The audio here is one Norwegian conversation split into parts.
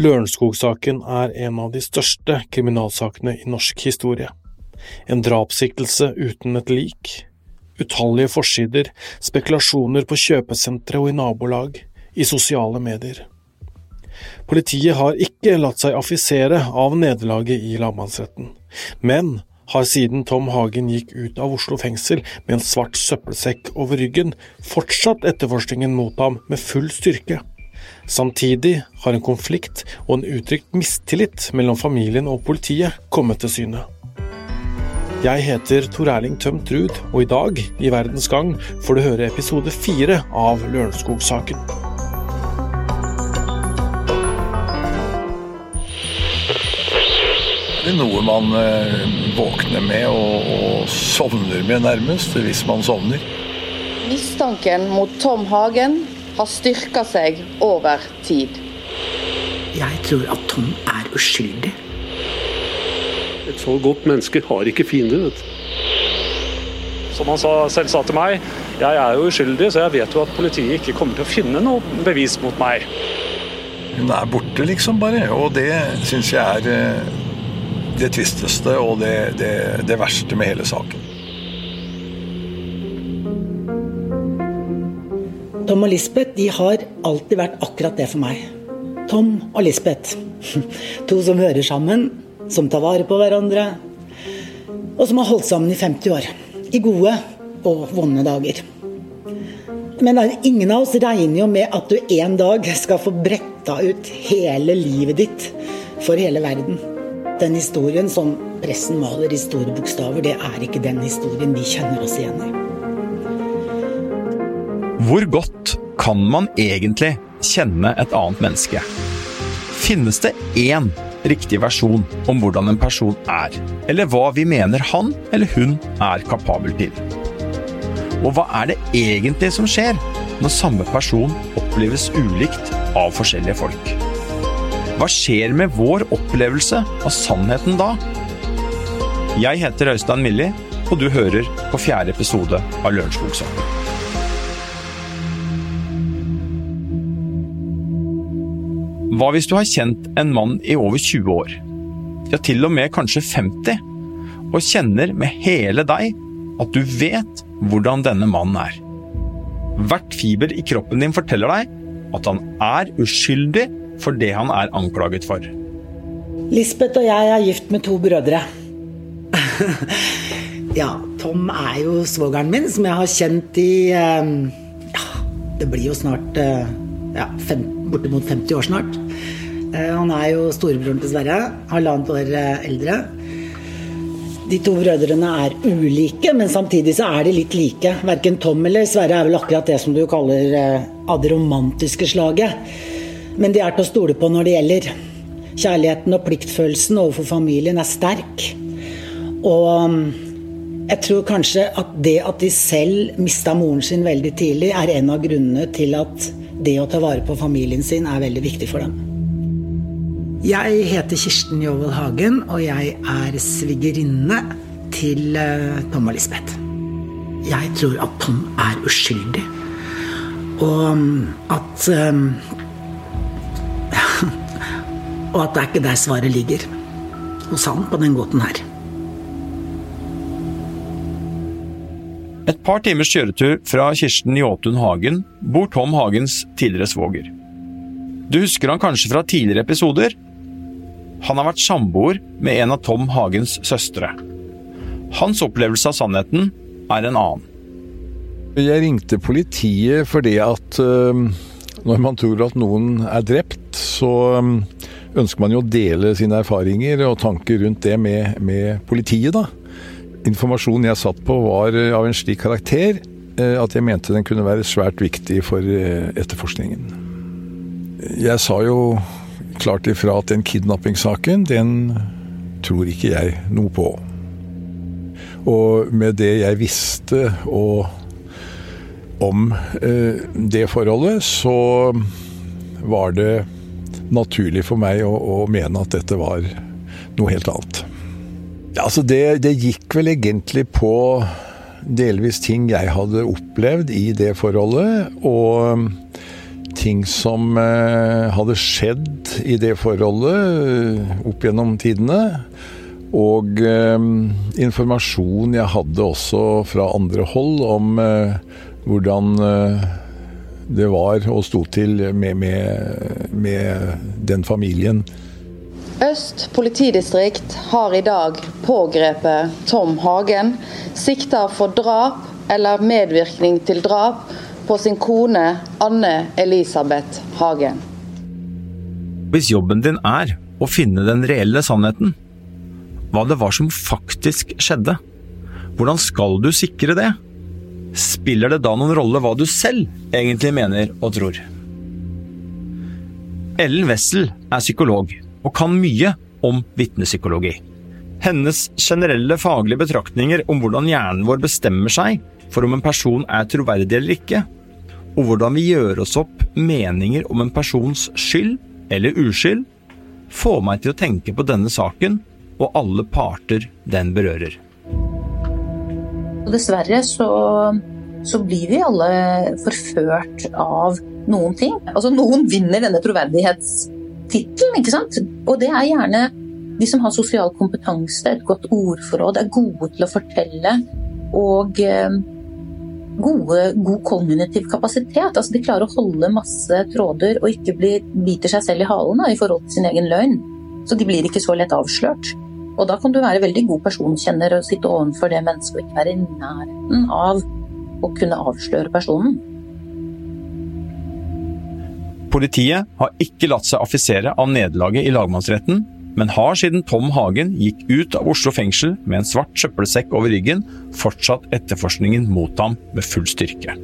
Lørenskog-saken er en av de største kriminalsakene i norsk historie. En drapssiktelse uten et lik. Utallige forsider, spekulasjoner på kjøpesentre og i nabolag, i sosiale medier. Politiet har ikke latt seg affisere av nederlaget i lagmannsretten, men har siden Tom Hagen gikk ut av Oslo fengsel med en svart søppelsekk over ryggen, fortsatt etterforskningen mot ham med full styrke. Samtidig har en konflikt og en uttrykt mistillit mellom familien og politiet kommet til syne. Jeg heter Tor Erling Tømt Ruud, og i dag, i Verdens Gang, får du høre episode fire av Lørenskog-saken. Det er noe man eh, våkner med og, og sovner med, nærmest, hvis man sovner. Mistanken mot Tom Hagen har styrka seg over tid. Jeg tror at Tom er uskyldig. Et så godt menneske har ikke fiender. Som han sa, selv sa til meg, jeg er jo uskyldig, så jeg vet jo at politiet ikke kommer til å finne noe bevis mot meg. Hun er borte, liksom, bare. Og det syns jeg er eh, det tristeste og det, det, det verste med hele saken. Tom og Lisbeth de har alltid vært akkurat det for meg. Tom og Lisbeth. To som hører sammen, som tar vare på hverandre. Og som har holdt sammen i 50 år. I gode og vonde dager. Men ingen av oss regner jo med at du en dag skal få bretta ut hele livet ditt for hele verden. Den historien som pressen maler i store bokstaver, det er ikke den historien vi kjenner oss igjen i. Hvor godt kan man egentlig kjenne et annet menneske? Finnes det én riktig versjon om hvordan en person er, eller hva vi mener han eller hun er kapabel til? Og hva er det egentlig som skjer når samme person oppleves ulikt av forskjellige folk? Hva skjer med vår opplevelse av sannheten da? Jeg heter Øystein Milli, og du hører på fjerde episode av Lørenskog-saken. Hva hvis du har kjent en mann i over 20 år, ja til og med kanskje 50, og kjenner med hele deg at du vet hvordan denne mannen er? Hvert fiber i kroppen din forteller deg at han er uskyldig for det han er anklaget for. Lisbeth og jeg er gift med to brødre. ja, Tom er jo svogeren min, som jeg har kjent i eh, Ja, det blir jo snart eh, ja, fem, bortimot 50 år snart. Eh, han er jo storebroren til Sverre, halvannet år eldre. De to brødrene er ulike, men samtidig så er de litt like. Verken Tom eller Sverre er vel akkurat det som du kaller av det romantiske slaget. Men de er til å stole på når det gjelder. Kjærligheten og pliktfølelsen overfor familien er sterk. Og um, jeg tror kanskje at det at de selv mista moren sin veldig tidlig, er en av grunnene til at det å ta vare på familien sin er veldig viktig for dem. Jeg heter Kirsten Jåvold Hagen, og jeg er svigerinne til uh, Tom og Lisbeth. Jeg tror at Tom er uskyldig. Og um, at um, og at det er ikke der svaret ligger. Hos han på den gåten her. Et par timers kjøretur fra Kirsten Jåtun Hagen bor Tom Hagens tidligere svoger. Du husker han kanskje fra tidligere episoder? Han har vært samboer med en av Tom Hagens søstre. Hans opplevelse av sannheten er en annen. Jeg ringte politiet fordi at uh, når man tror at noen er drept, så um, ønsker man jo å dele sine erfaringer og tanker rundt det med, med politiet, da. Informasjonen jeg satt på var eh, av en slik karakter eh, at jeg mente den kunne være svært viktig for eh, etterforskningen. Jeg sa jo klart ifra at den kidnappingssaken, den tror ikke jeg noe på. Og med det jeg visste og om det forholdet, så var det naturlig for meg å, å mene at dette var noe helt annet. Altså det, det, gikk vel egentlig på delvis ting jeg hadde opplevd i det forholdet, og ting som hadde skjedd i det forholdet opp gjennom tidene. Og eh, informasjon jeg hadde også fra andre hold om eh, hvordan eh, det var og sto til med, med, med, den familien. Øst politidistrikt har i dag pågrepet Tom Hagen, sikta for drap eller medvirkning til drap på sin kone Anne Elisabeth Hagen. Hvis jobben din er å finne den reelle sannheten, hva det var som faktisk skjedde. Hvordan skal du sikre det? Spiller det da noen rolle hva du selv egentlig mener og tror? Ellen Wessel er psykolog og kan mye om vitnepsykologi. Hennes generelle faglige betraktninger om hvordan hjernen vår bestemmer seg for om en person er troverdig eller ikke, og hvordan vi gjør oss opp meninger om en persons skyld eller uskyld, får meg til å tenke på denne saken og alle parter den berører. Dessverre så, så blir vi alle forført av noen ting. Altså Noen vinner denne troverdighetstittelen, ikke sant. Og det er gjerne de som har sosial kompetanse, et godt ordforråd, er gode til å fortelle og eh, gode, god kognitiv kapasitet. Altså De klarer å holde masse tråder og ikke bli, biter seg selv i halen da, i forhold til sin egen løgn. Så de blir ikke så lett avslørt. Og da kan du være veldig god personkjenner og sitte overfor det mennesket og ikke være i nærheten av å kunne avsløre personen. Politiet har ikke latt seg affisere av nederlaget i lagmannsretten, men har siden Tom Hagen gikk ut av Oslo fengsel med en svart søppelsekk over ryggen, fortsatt etterforskningen mot ham med full styrke.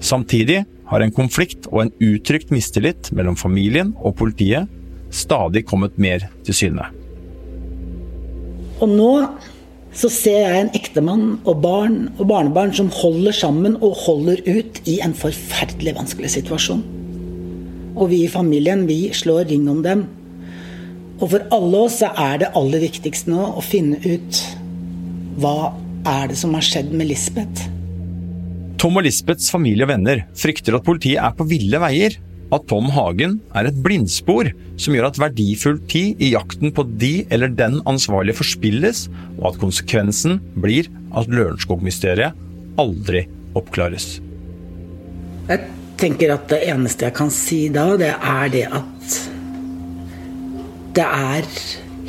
Samtidig har en konflikt og en uttrykt mistillit mellom familien og politiet stadig kommet mer til syne. Og nå så ser jeg en ektemann og barn og barnebarn som holder sammen og holder ut i en forferdelig vanskelig situasjon. Og vi i familien, vi slår ring om dem. Og for alle oss så er det aller viktigste nå å finne ut hva er det som har skjedd med Lisbeth. Tom og Lisbeths familie og venner frykter at politiet er på ville veier at Tom Hagen er et blindspor som gjør at verdifull tid i jakten på de eller den ansvarlige forspilles, og at konsekvensen blir at Lørenskog-mysteriet aldri oppklares. Jeg tenker at det eneste jeg kan si da, det er det at det er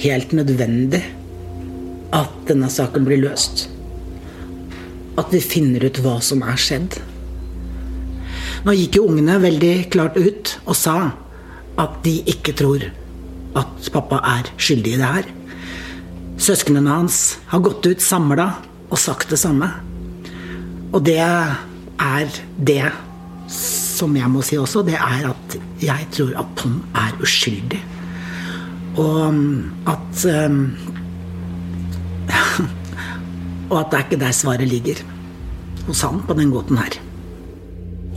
helt nødvendig at denne saken blir løst. At vi finner ut hva som er skjedd. Nå gikk jo ungene veldig klart ut og sa at de ikke tror at pappa er skyldig i det her. Søsknene hans har gått ut samla og sagt det samme. Og det er det som jeg må si også, det er at jeg tror at Tom er uskyldig. Og at um, Og at det er ikke der svaret ligger. Hos han på den gåten her.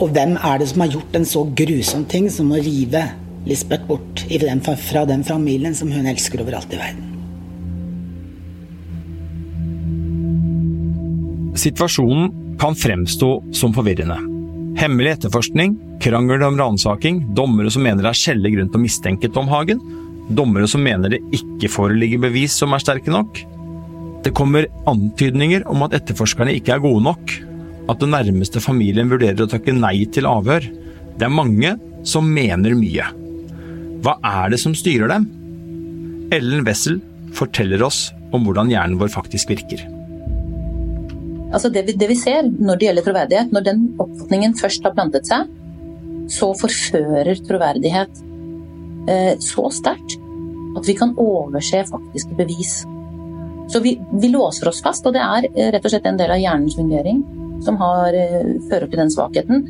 Og hvem er det som har gjort en så grusom ting som å rive Lisbeth bort fra den familien som hun elsker overalt i verden? Situasjonen kan fremstå som forvirrende. Hemmelig etterforskning, krangel om ransaking, dommere som mener det er skjellig grunn til å mistenke Tom Hagen, dommere som mener det ikke foreligger bevis som er sterke nok. Det kommer antydninger om at etterforskerne ikke er gode nok, at den nærmeste familien vurderer å takke nei til avhør. Det er mange som mener mye. Hva er det som styrer dem? Ellen Wessel forteller oss om hvordan hjernen vår faktisk virker. Altså det, vi, det vi ser når det gjelder troverdighet, når den oppfatningen først har plantet seg, så forfører troverdighet eh, så sterkt at vi kan overse faktiske bevis. Så vi, vi, låser oss fast, og det er eh, rett og slett en del av hjernens fungering som har, eh, fører til den svakheten.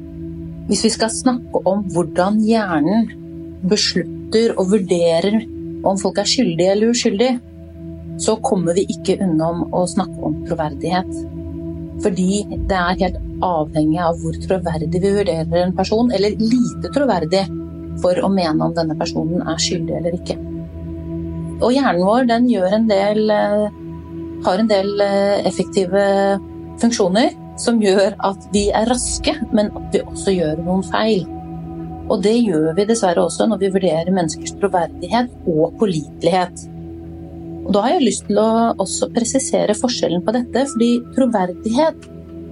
Hvis vi skal snakke om hvordan hjernen beslutter og vurderer om folk er skyldige eller uskyldige, så kommer vi ikke unna å snakke om troverdighet. Fordi det er helt avhengig av hvor troverdig vi vurderer en person, eller lite troverdig, for å mene om denne personen er skyldig eller ikke. Og hjernen vår den en del, eh, har en del eh, effektive funksjoner som gjør at vi er raske, men at vi også gjør noen feil. Og det gjør vi dessverre også når vi vurderer menneskers troverdighet og pålitelighet. Og Da har jeg lyst til å også presisere forskjellen på dette, fordi troverdighet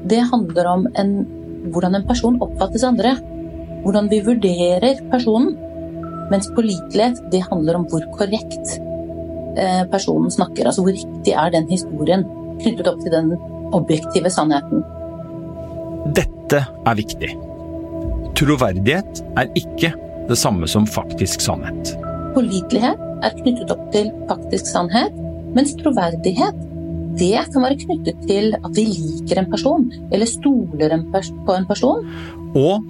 det handler om en, hvordan en person oppfattes andre. Hvordan vi vurderer personen. Mens pålitelighet handler om hvor korrekt eh, personen snakker. Altså hvor riktig er den historien knyttet opp til den objektive sannheten. Dette er viktig. Troverdighet er ikke det samme som faktisk sannhet. Pålitelighet er knyttet opp til faktisk sannhet, mens troverdighet det kan være knyttet til at vi liker en person, eller stoler på en person. Og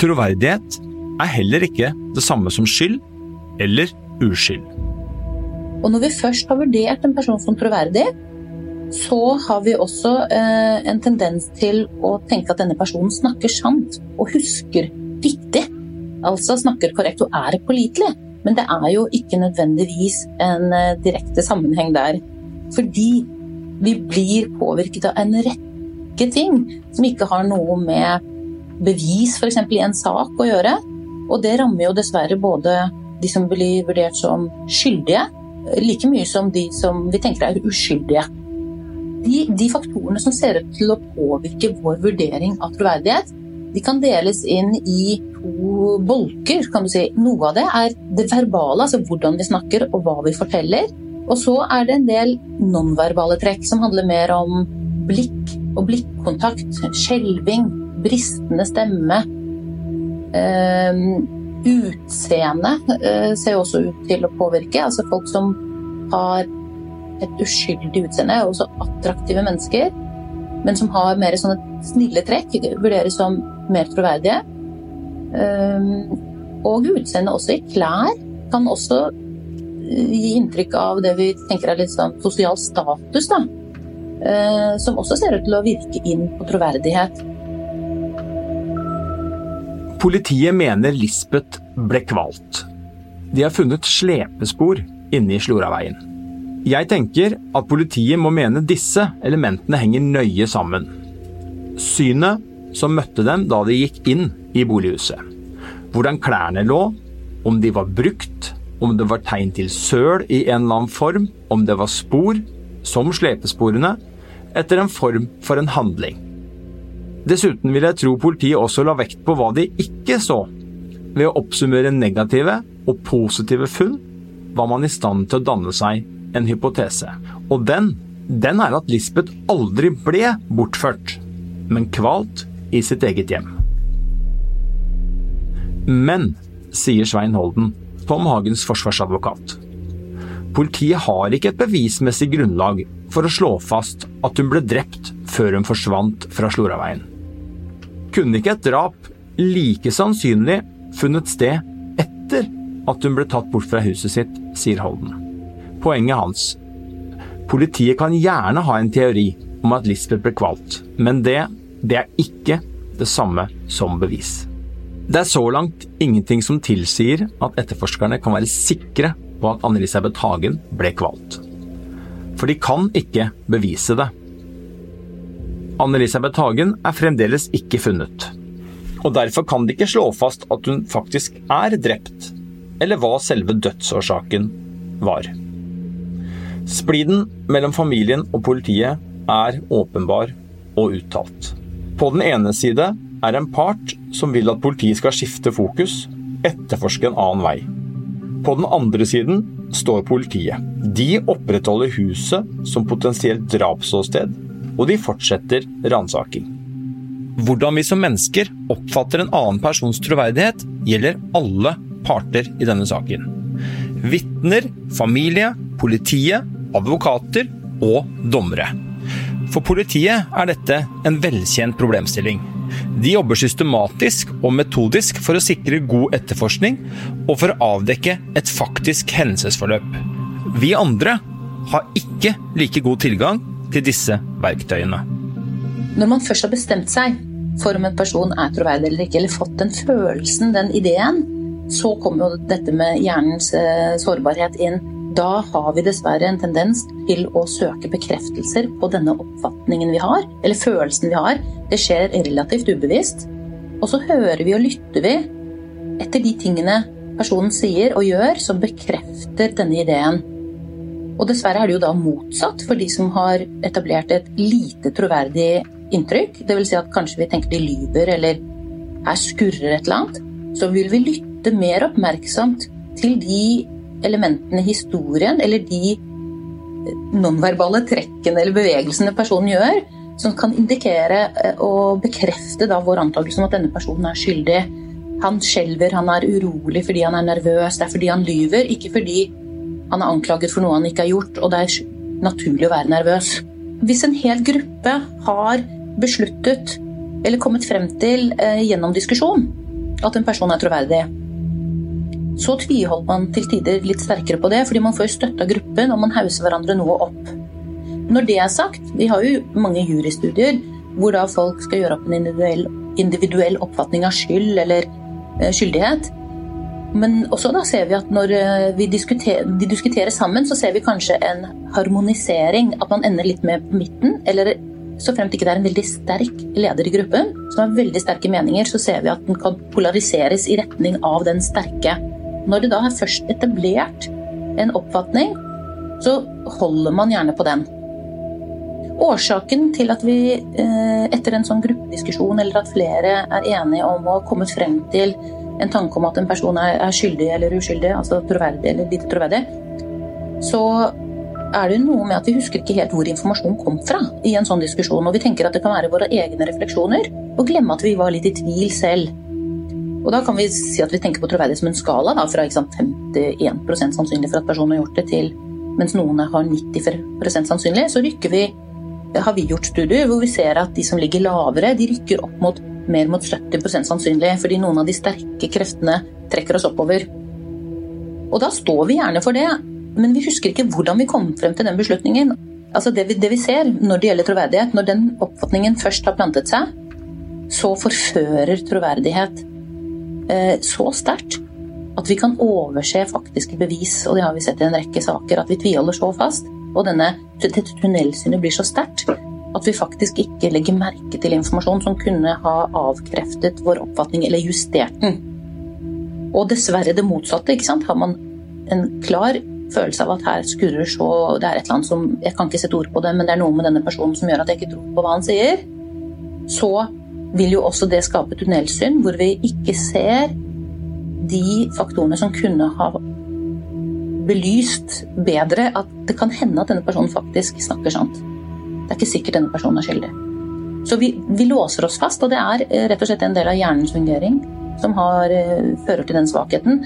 troverdighet er heller ikke det samme som skyld eller uskyld. Og når vi først har vurdert en person som troverdig, så har vi også eh, en tendens til å tenke at denne personen snakker sant og husker riktig. Altså snakker korrekt og er pålitelig. Men det er jo ikke nødvendigvis en eh, direkte sammenheng der. Fordi vi blir påvirket av en rekke ting som ikke har noe med bevis f.eks. i en sak å gjøre. Og det rammer jo dessverre både de som blir vurdert som skyldige, like mye som de som vi tenker er uskyldige. De, de, faktorene som ser ut til å påvirke vår vurdering av troverdighet, de kan deles inn i to bolker. kan du si. Noe av det er det verbale, altså hvordan vi snakker og hva vi forteller. Og så er det en del nonverbale trekk som handler mer om blikk og blikkontakt, skjelving, bristende stemme. Uh, utseende uh, ser også ut til å påvirke. Altså folk som har et uskyldig utseende, er også attraktive mennesker, men som har mer sånne snille trekk, vurderes som mer troverdige. Ehm, og utseendet også i klær kan også eh, gi inntrykk av det vi tenker er litt sånn sosial status, da. Eh, som også ser ut til å virke inn på troverdighet. Politiet mener Lisbeth ble kvalt. De har funnet slepespor inne i Sloraveien. Jeg tenker at politiet må mene disse elementene henger nøye sammen. Synet som møtte dem da de gikk inn i bolighuset. Hvordan klærne lå, om de var brukt, om det var tegn til søl i en eller annen form, om det var spor, som slepesporene, etter en form for en handling. Dessuten vil jeg tro politiet også la vekt på hva de ikke så. Ved å oppsummere negative og positive funn var man i stand til å danne seg en hypotese. Og den, den er at Lisbeth aldri ble bortført, men kvalt i sitt eget hjem. Men, sier Svein Holden, Tom Hagens forsvarsadvokat, politiet har ikke et bevismessig grunnlag for å slå fast at hun ble drept før hun forsvant fra Sloraveien. Kunne ikke et drap like sannsynlig funnet sted etter at hun ble tatt bort fra huset sitt, sier Holden poenget hans. Politiet kan gjerne ha en teori om at Lisbeth ble kvalt, men det, det er ikke det samme som bevis. Det er så langt ingenting som tilsier at etterforskerne kan være sikre på at Anne-Elisabeth Hagen ble kvalt. For de kan ikke bevise det. Anne-Elisabeth Hagen er fremdeles ikke funnet. Og derfor kan de ikke slå fast at hun faktisk er drept, eller hva selve dødsårsaken var. Spliden mellom familien og politiet er åpenbar og uttalt. På den ene side er en part som vil at politiet skal skifte fokus, etterforske en annen vei. På den andre siden står politiet. De opprettholder huset som potensielt drapsåsted, og de fortsetter ransaking. Hvordan vi som mennesker oppfatter en annen persons troverdighet, gjelder alle parter i denne saken. Vitner, familie, politiet advokater og dommere. For politiet er dette en velkjent problemstilling. De jobber systematisk og metodisk for å sikre god etterforskning og for å avdekke et faktisk hendelsesforløp. Vi andre har ikke like god tilgang til disse verktøyene. Når man først har bestemt seg for om en person er troverdig eller ikke, eller fått den følelsen, den ideen, så kommer jo dette med hjernens eh, sårbarhet inn. Da har vi dessverre en tendens til å søke bekreftelser på denne oppfatningen vi har, eller følelsen vi har. Det skjer relativt ubevisst. Og så hører vi og lytter vi etter de tingene personen sier og gjør, som bekrefter denne ideen. Og dessverre er det jo da motsatt for de som har etablert et lite troverdig inntrykk. Dvs. Si at kanskje vi tenker de lyver eller her skurrer et eller annet. Så vil vi lytte mer oppmerksomt til de elementene i historien eller de nonverbale trekkene eller bevegelsene personen gjør, som kan indikere eh, og bekrefte da vår antakelse om at denne personen er skyldig. Han skjelver, han er urolig fordi han er nervøs, det er fordi han lyver, ikke fordi han er anklaget for noe han ikke har gjort, og det er naturlig å være nervøs. Hvis en hel gruppe har besluttet eller kommet frem til eh, gjennom diskusjon at en person er troverdig, så tviholder man til tider litt sterkere på det, fordi man får støtte av gruppen og man hauser hverandre noe opp. Når det er sagt, vi har jo mange jurystudier hvor da folk skal gjøre opp en individuell, individuell oppfatning av skyld eller eh, skyldighet. Men også da ser vi at når eh, vi diskuterer, de diskuterer sammen, så ser vi kanskje en harmonisering. At man ender litt med på midten. Eller så fremt ikke det er en veldig sterk leder i gruppen, som har veldig sterke meninger, så ser vi at den kan polariseres i retning av den sterke. Når det da er først etablert en oppfatning, så holder man gjerne på den. Årsaken til at vi eh, etter en sånn gruppediskusjon, eller at flere er enige om å ha kommet frem til en tanke om at en person er, er skyldig eller uskyldig, altså troverdig eller lite troverdig, så er det noe med at vi husker ikke helt hvor informasjonen kom fra i en sånn diskusjon. Og vi tenker at det kan være våre egne refleksjoner, og glemme at vi var litt i tvil selv. Og da kan vi si at vi tenker på troverdighet som en skala, da, fra sant, 51% sannsynlig for at personen har gjort det, til mens noen har 90% sannsynlig, så vi har vi gjort studier hvor vi ser at de som ligger lavere, de rykker opp mot mer mot 70% sannsynlig, fordi noen av de sterke kreftene trekker oss oppover. Og da står vi gjerne for det, men vi husker ikke hvordan vi kom frem til den beslutningen. Altså det vi, det vi ser når det gjelder troverdighet, når den oppfatningen først har plantet seg, så forfører troverdighet så sterkt at vi kan overse faktiske bevis, og det har vi sett i en rekke saker, at vi tviholder så fast. Og denne, dette tunnelsynet blir så sterkt at vi faktisk ikke legger merke til informasjon som kunne ha avkreftet vår oppfatning eller justert den. Og dessverre det motsatte. ikke sant? Har man en klar følelse av at her skurrer så Det er et eller annet som Jeg kan ikke sette ord på det, men det er noe med denne personen som gjør at jeg ikke tror på hva han sier. Så vil jo også det skape tunnelsyn, hvor vi ikke ser de faktorene som kunne ha belyst bedre at det kan hende at denne personen faktisk snakker sant. Det er ikke sikkert denne personen er skyldig. Så vi, vi, låser oss fast, og det er eh, rett og slett en del av hjernens fungering som har, eh, fører til den svakheten.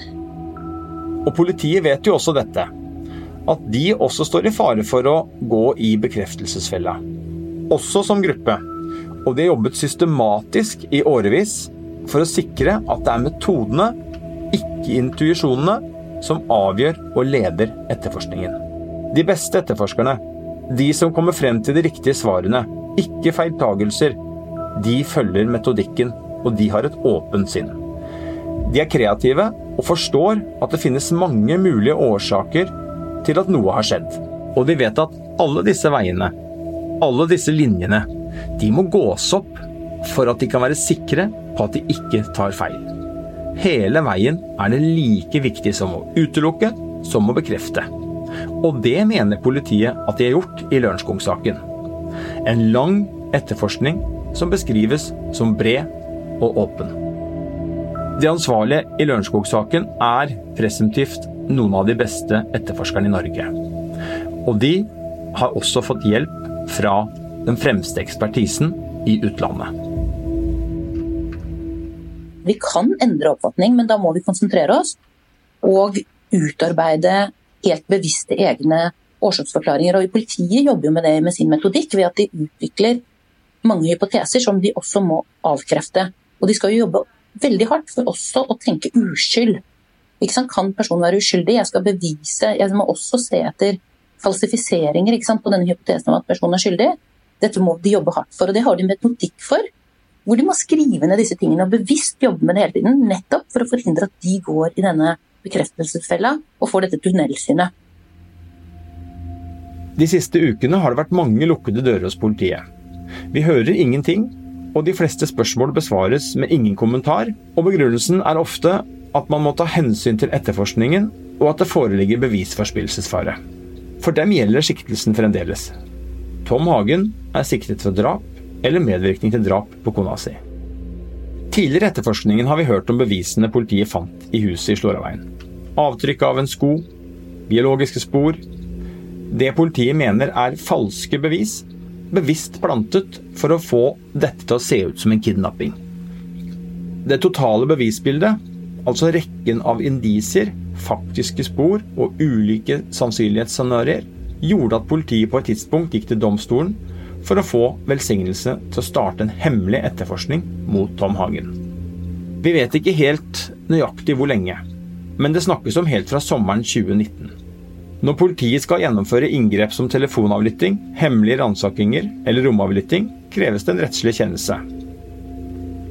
Og politiet vet jo også dette. At de også står i fare for å gå i bekreftelsesfella. Også som gruppe. Og de har jobbet systematisk i årevis for å sikre at det er metodene, ikke intuisjonene, som avgjør og leder etterforskningen. De beste etterforskerne de som kommer frem til de riktige svarene, ikke feiltagelser, de følger metodikken, og de har et åpent sinn. De er kreative og forstår at det finnes mange mulige årsaker til at noe har skjedd. Og de vet at alle disse veiene, alle disse linjene, de må gås opp for at de kan være sikre på at de ikke tar feil. Hele veien er det like viktig som å utelukke som å bekrefte. Og det mener politiet at de har gjort i Lørenskog-saken. En lang etterforskning som beskrives som bred og åpen. De ansvarlige i Lørenskog-saken er presumptivt noen av de beste etterforskerne i Norge. Og de har også fått hjelp fra den fremste ekspertisen i utlandet. Vi kan endre oppfatning, men da må vi konsentrere oss og utarbeide helt bevisste egne årsaksforklaringer. Og Politiet jobber jo med det med sin metodikk ved at de utvikler mange hypoteser som de også må avkrefte. Og de skal jo jobbe veldig hardt for også å tenke uskyld. Kan personen være uskyldig? Jeg skal bevise Jeg må også se etter falsifiseringer på denne hypotesen om at personen er skyldig. Dette må de jobbe hardt for, og det har de metodikk for. Hvor de må skrive ned disse tingene og bevisst jobbe med det hele tiden. Nettopp for å forhindre at de går i denne bekreftelsesfella og får dette tunnelsynet. De siste ukene har det vært mange lukkede dører hos politiet. Vi hører ingenting, og de fleste spørsmål besvares med ingen kommentar, og begrunnelsen er ofte at man må ta hensyn til etterforskningen, og at det foreligger bevisforspillelsesfare. For dem gjelder siktelsen fremdeles. Tom Hagen er siktet for drap eller medvirkning til drap på kona si. Tidligere i etterforskningen har vi hørt om bevisene politiet fant i huset i Slåraveien. Avtrykk av en sko, biologiske spor. Det politiet mener er falske bevis, bevisst plantet for å få dette til å se ut som en kidnapping. Det totale bevisbildet, altså rekken av indisier, faktiske spor og ulike sannsynlighetsscenarioer, gjorde at politiet på et tidspunkt gikk til domstolen for å få velsignelse til å starte en hemmelig etterforskning mot Tom Hagen. Vi vet ikke helt nøyaktig hvor lenge, men det snakkes om helt fra sommeren 2019. Når politiet skal gjennomføre inngrep som telefonavlytting, hemmelige ransakinger eller romavlytting, kreves det en rettslig kjennelse.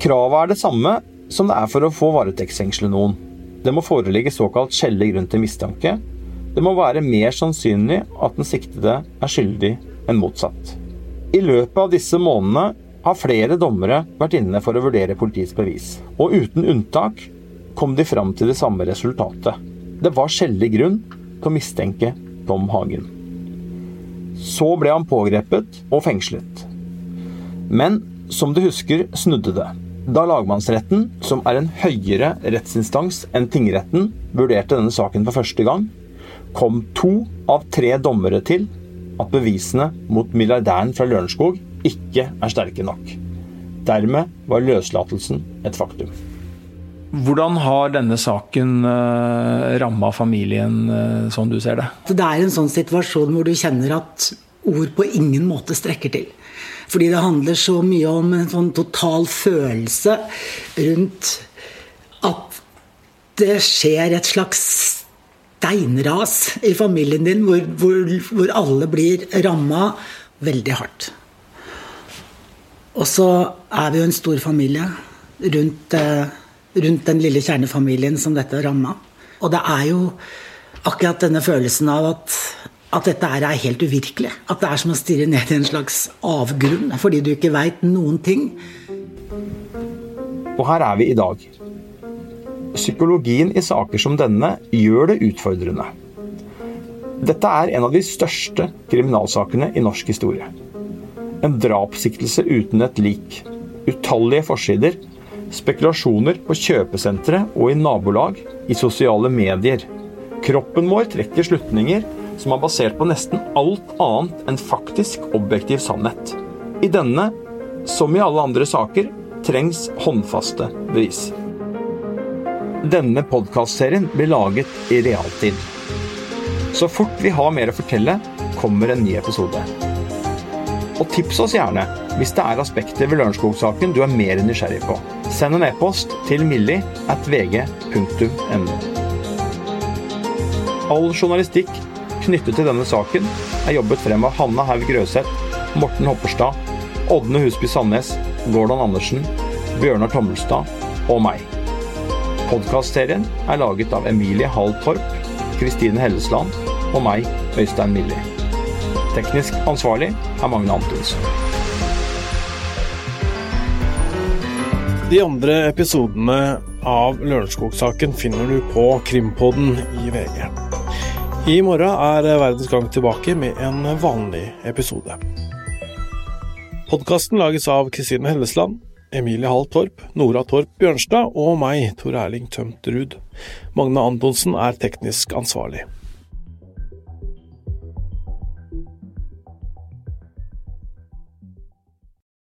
Kravet er det samme som det er for å få varetektsfengsle noen. Det må foreligge såkalt skjellig grunn til mistanke. Det må være mer sannsynlig at den siktede er skyldig enn motsatt. I løpet av disse månedene har flere dommere vært inne for å vurdere politiets bevis, og uten unntak kom de fram til det samme resultatet. Det var skjellig grunn til å mistenke Tom Hagen. Så ble han pågrepet og fengslet. Men som du husker, snudde det. Da lagmannsretten, som er en høyere rettsinstans enn tingretten, vurderte denne saken for første gang, kom to av tre dommere til at bevisene mot milliardæren fra Lørenskog ikke er sterke nok. Dermed var løslatelsen et faktum. Hvordan har denne saken uh, ramma familien, uh, sånn du ser det? Det er en sånn situasjon hvor du kjenner at ord på ingen måte strekker til. Fordi det handler så mye om en sånn total følelse rundt at det skjer et slags steinras i familien din, hvor, hvor, hvor alle blir ramma veldig hardt. Og så er vi jo en stor familie rundt uh, rundt den lille kjernefamilien som dette ramma. Og det er jo akkurat denne følelsen av at, at dette er helt uvirkelig. At det er som å stirre ned i en slags avgrunn fordi du ikke veit noen ting. Og her er vi i dag. Psykologien i saker som denne gjør det utfordrende. Dette er en av de største kriminalsakene i norsk historie. En drapssiktelse uten et lik. Utallige forsider Spekulasjoner på kjøpesentre og i nabolag, i sosiale medier. Kroppen vår trekker slutninger som er basert på nesten alt annet enn faktisk objektiv sannhet. I denne, som i alle andre saker, trengs håndfaste bevis. Denne podkastserien blir laget i realtid. Så fort vi har mer å fortelle, kommer en ny episode. Og tips oss gjerne hvis det er aspekter ved Lørenskog-saken du er mer nysgjerrig på. Send en e-post til milli at vg.no. All journalistikk knyttet til denne saken er jobbet frem av Hanna Haug Grøseth, Morten Hopperstad, Ådne Husby Sandnes, Gordon Andersen, Bjørnar Tommelstad og meg. Podkastserien er laget av Emilie Hall Torp, Kristine Hellesland og meg, Øystein Millie. Teknisk ansvarlig er Magne Antonsen. De andre episodene av Lørenskog-saken finner du på Krimpodden i VG. I morgen er Verdens Gang tilbake med en vanlig episode. Podkasten lages av Kristine Hellesland, Emilie Hall Torp, Nora Torp Bjørnstad og meg, Tor Erling Tømt Ruud. Magne Antonsen er teknisk ansvarlig.